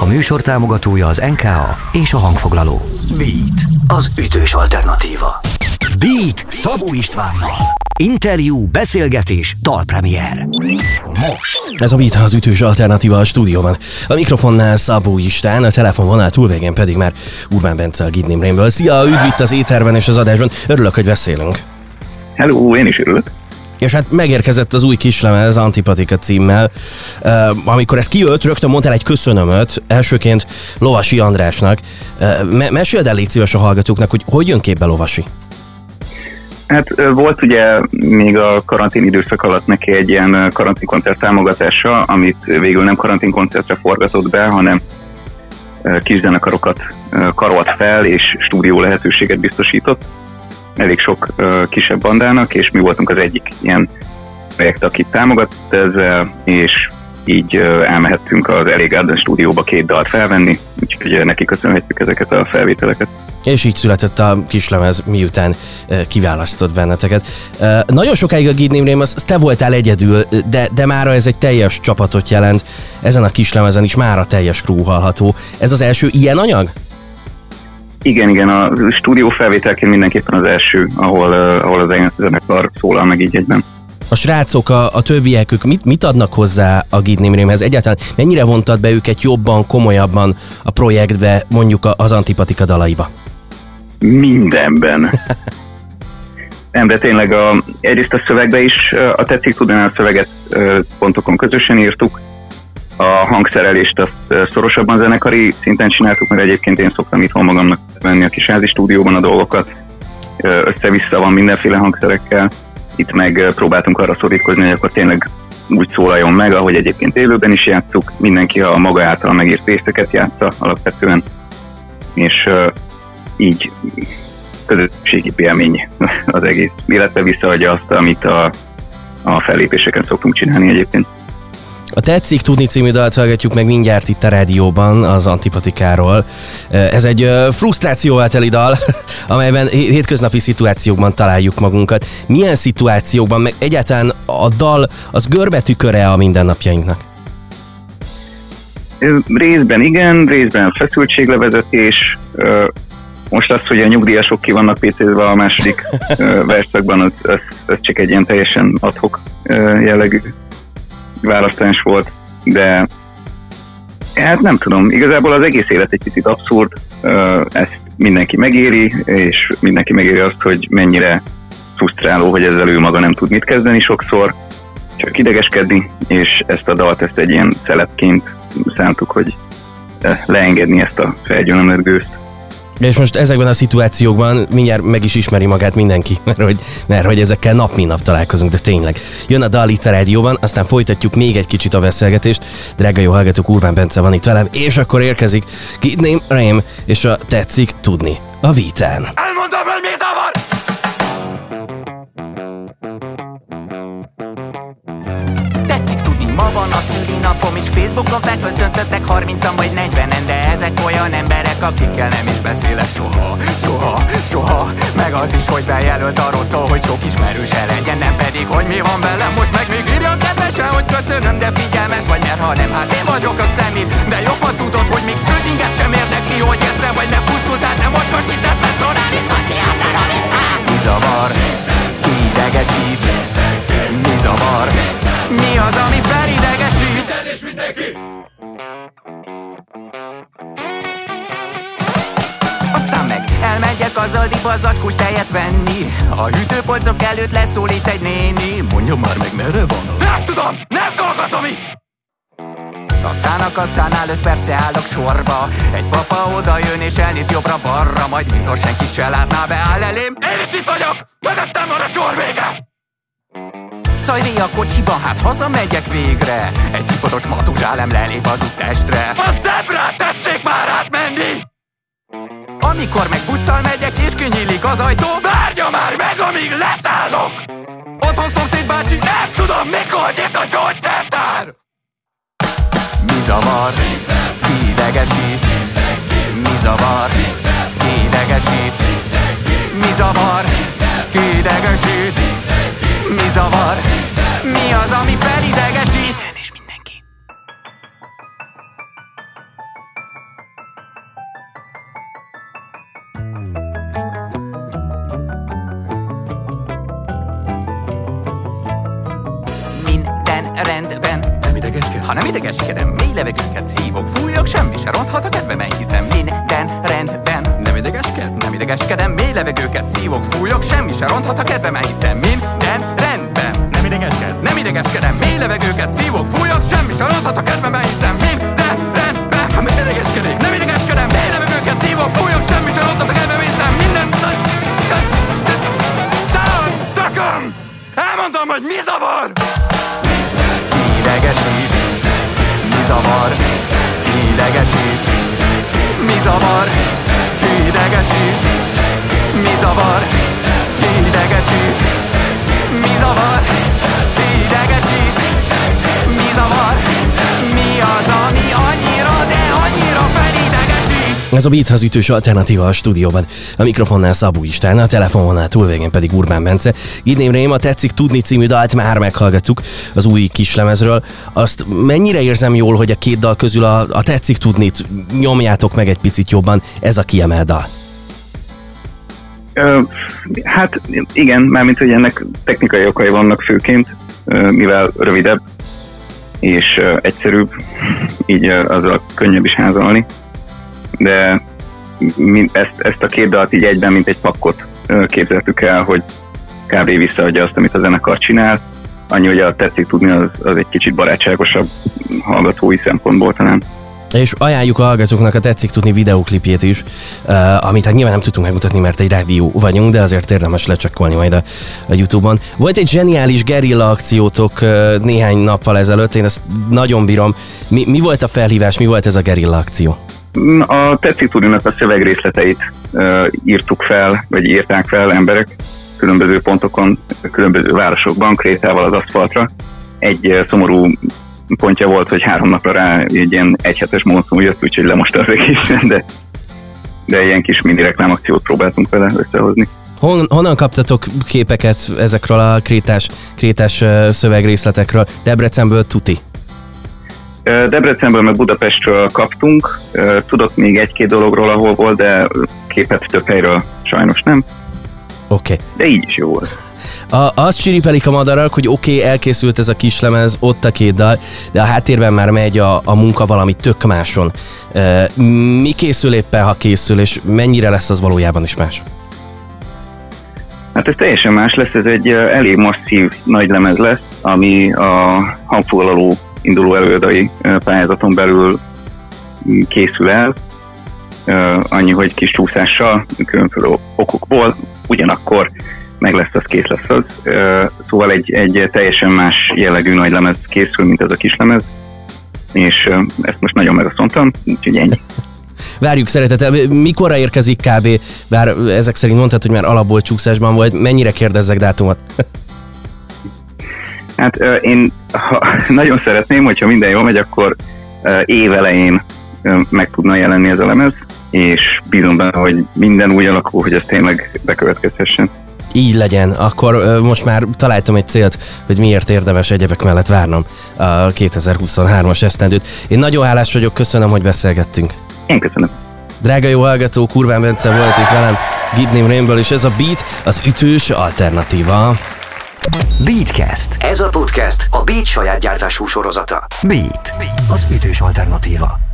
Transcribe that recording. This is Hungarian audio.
A műsor támogatója az NKA és a hangfoglaló. Beat, az ütős alternatíva. Beat Szabó Istvánnal. Interjú, beszélgetés, dalpremier. Most. Ez a Beat az ütős alternatíva a stúdióban. A mikrofonnál Szabó István, a telefonvonal túlvégén pedig már Urbán Bence a Gidném Rainbow. Szia, üdv itt az éterben és az adásban. Örülök, hogy beszélünk. Hello, én is örülök. És hát megérkezett az új kislemez Antipatika címmel. Uh, amikor ez kijött, rögtön mondtál egy köszönömöt, elsőként Lovasi Andrásnak. Uh, me- meséld el légy szíves a hallgatóknak, hogy hogy jön képbe Lovasi? Hát volt ugye még a karantén időszak alatt neki egy ilyen karanténkoncert támogatása, amit végül nem karanténkoncertre forgatott be, hanem kiszenekarokat karolt fel, és stúdió lehetőséget biztosított elég sok kisebb bandának, és mi voltunk az egyik ilyen projekt, akit támogatott ezzel, és így elmehettünk az Elég Garden stúdióba két dalt felvenni, úgyhogy neki köszönhetjük ezeket a felvételeket. És így született a kislemez, miután kiválasztott benneteket. Nagyon sokáig a Gid Name az te voltál egyedül, de, de mára ez egy teljes csapatot jelent. Ezen a kislemezen is már a teljes crew hallható. Ez az első ilyen anyag? Igen, igen, a stúdió felvételként mindenképpen az első, ahol, ahol az egész zenekar szólal meg így egyben. A srácok, a, a többiek, ők mit, mit adnak hozzá a Gidnimrémhez? Egyáltalán mennyire vontad be őket jobban, komolyabban a projektbe, mondjuk az antipatika dalaiba? Mindenben. Nem, de tényleg a, egyrészt a szövegbe is, a tetszik tudni a szöveget pontokon közösen írtuk, a hangszerelést azt szorosabban zenekari szinten csináltuk, mert egyébként én szoktam itthon magamnak venni a kisházi stúdióban a dolgokat, össze-vissza van mindenféle hangszerekkel, itt meg próbáltunk arra szorítkozni, hogy akkor tényleg úgy szólaljon meg, ahogy egyébként élőben is játszuk, mindenki a maga által megírt részeket játsza alapvetően, és így közösségi élmény az egész, illetve visszaadja azt, amit a, a fellépéseken szoktunk csinálni egyébként. A Tetszik Tudni című dalt hallgatjuk meg mindjárt itt a rádióban az antipatikáról. Ez egy frusztrációval teli dal, amelyben hétköznapi szituációkban találjuk magunkat. Milyen szituációkban, meg egyáltalán a dal az görbetüköre a mindennapjainknak? Részben igen, részben feszültséglevezetés. Most az, hogy a nyugdíjasok ki vannak pécézve a második verszakban, az, az, az csak egy ilyen teljesen adhok jellegű választás volt, de hát nem tudom, igazából az egész élet egy kicsit abszurd, ezt mindenki megéri, és mindenki megéri azt, hogy mennyire frusztráló, hogy ezzel ő maga nem tud mit kezdeni sokszor, csak idegeskedni, és ezt a dalt ezt egy ilyen szeletként szántuk, hogy leengedni ezt a felgyőlemlet gőzt. És most ezekben a szituációkban mindjárt meg is ismeri magát mindenki, mert hogy, mert hogy ezekkel nap mint nap találkozunk, de tényleg. Jön a dal itt a rádióban, aztán folytatjuk még egy kicsit a beszélgetést. Drága jó hallgatók, Urbán Bence van itt velem, és akkor érkezik Kid Name Rame, és a Tetszik Tudni a Vitán. Elmondom, hogy mi zavar! És Facebookon felköszöntöttek 30-an vagy 40-en, de ezek olyan emberek, akikkel nem is beszélek soha, soha, soha. Meg az is, hogy bejelölt arról szól, hogy sok ismerőse legyen, nem pedig, hogy mi van velem. Most meg még írja kedvesen, hogy köszönöm, de figyelmes vagy, mert ha nem, hát én vagyok a szemét. De jobban tudod, hogy még Schrödinger sem érdekli, hogy eszem vagy ne pusztultál, nem mocskosített, mert szorálni szociáltára Mi zavar? Ki idegesít? Mi zavar? Mi az, ami felidegesít? Elmegyek az Aldiba zacskós tejet venni. A hűtőpolcok előtt leszólít egy néni. Mondja már meg merre van Nem tudom, nem dolgozom itt! Aztán a kasszánál öt perce állok sorba. Egy papa oda jön és elnéz jobbra-balra Majd mintha senki se látná beáll elém. Én is itt vagyok! Mögöttem van a sor vége! Szajri a kocsiba, hát hazamegyek végre. Egy tiporos matuzsálem lelép az úttestre A zebrát tessék már átmenni! Amikor meg busszal kinyílik az ajtó Várja már meg, amíg leszállok! Otthon szomszéd bácsi, nem tudom mikor nyit a gyógyszertár! Mi zavar? Idegesít? Mi zavar? Idegesít? Mi zavar? Idegesít? Mi zavar? Mi az, ami felidegesít? Ha nem idegeskedem, mély levegőket szívok Fújok, semmi se ronthat a kedvemen Hiszen minden rendben Nem idegeskedsz? Nem idegeskedem, mély levegőket szívok Fújok, semmi se ronthat a kedvemen Hiszen minden rendben Nem idegeskedsz? Nem idegeskedem, mély levegőket szívok Fújok, semmi se ronthat a kedvemen Hiszen minden rendben Hát mit idegeskedik? Nem idegeskedem, mély levegőket szívok Fújok, semmi se ronthat a kedvemen Hiszen minden tököm! Elmondom, hogy mi zavar! Idegesít, mi zavar, idegesít, mi zavar, idegesít, mi zavar, idegesít, mi zavar, idegesít, Ez a Beat hazütős alternatíva a stúdióban. A mikrofonnál Szabó István, a telefononál túlvégén pedig Urbán Bence. Idném rém a Tetszik Tudni című dalt már meghallgattuk az új kislemezről. Azt mennyire érzem jól, hogy a két dal közül a, a Tetszik Tudnit nyomjátok meg egy picit jobban, ez a kiemelt dal. Hát igen, mármint hogy ennek technikai okai vannak főként, mivel rövidebb és egyszerűbb, így azzal könnyebb is házalni. De ezt, ezt a két dalt így egyben, mint egy pakkot képzeltük el, hogy kb. visszaadja azt, amit a zenekar csinál. Annyi, hogy a tetszik tudni, az, az egy kicsit barátságosabb hallgatói szempontból talán. És ajánljuk a hallgatóknak a Tetszik Tudni videóklipjét is, uh, amit hát nyilván nem tudtunk megmutatni, mert egy rádió vagyunk, de azért érdemes lecsekkolni majd a, a Youtube-on. Volt egy zseniális gerilla akciótok uh, néhány nappal ezelőtt, én ezt nagyon bírom. Mi, mi volt a felhívás, mi volt ez a gerilla akció? A tetszik tudninak a szövegrészleteit írtuk fel, vagy írták fel emberek különböző pontokon, különböző városokban, Krétával az aszfaltra. Egy szomorú pontja volt, hogy három napra rá egy ilyen egyhetes monszum jött, úgyhogy lemosta az egész, de, de ilyen kis mini reklámakciót próbáltunk vele összehozni. Hon, honnan kaptatok képeket ezekről a krétás, krétás szövegrészletekről? Debrecenből tuti. Debrecenből meg Budapestről kaptunk, tudok még egy-két dologról, ahol volt, de képet több helyről sajnos nem, Oké. Okay. de így is jó volt. A, azt csiripelik a madarak, hogy oké, okay, elkészült ez a kislemez, ott a két dal, de a háttérben már megy a, a munka valami tök máson. E, mi készül éppen, ha készül, és mennyire lesz az valójában is más? Hát ez teljesen más lesz, ez egy elég masszív nagy lemez lesz, ami a hangfoglaló induló előadai pályázaton belül készül el. Annyi, hogy kis csúszással, különböző okokból, ugyanakkor meg lesz az, kész lesz az. Szóval egy, egy teljesen más jellegű nagy lemez készül, mint ez a kis lemez, és ezt most nagyon megosztottam, úgyhogy ennyi. Várjuk szeretettel, mikorra érkezik kb. Bár ezek szerint mondtad, hogy már alapból csúszásban volt, mennyire kérdezzek dátumot? Hát én ha, nagyon szeretném, hogyha minden jól megy, akkor évelején meg tudna jelenni ez a lemez, és bízom benne, hogy minden úgy alakul, hogy ez tényleg bekövetkezhessen. Így legyen, akkor most már találtam egy célt, hogy miért érdemes egyebek mellett várnom a 2023-as esztendőt. Én nagyon hálás vagyok, köszönöm, hogy beszélgettünk. Én köszönöm. Drága jó hallgató, Kurván Bence volt itt velem, Gidném Rainbow, és ez a Beat, az ütős alternatíva. Beatcast. Ez a podcast a Beat saját gyártású sorozata. Beat. Az ütős alternatíva.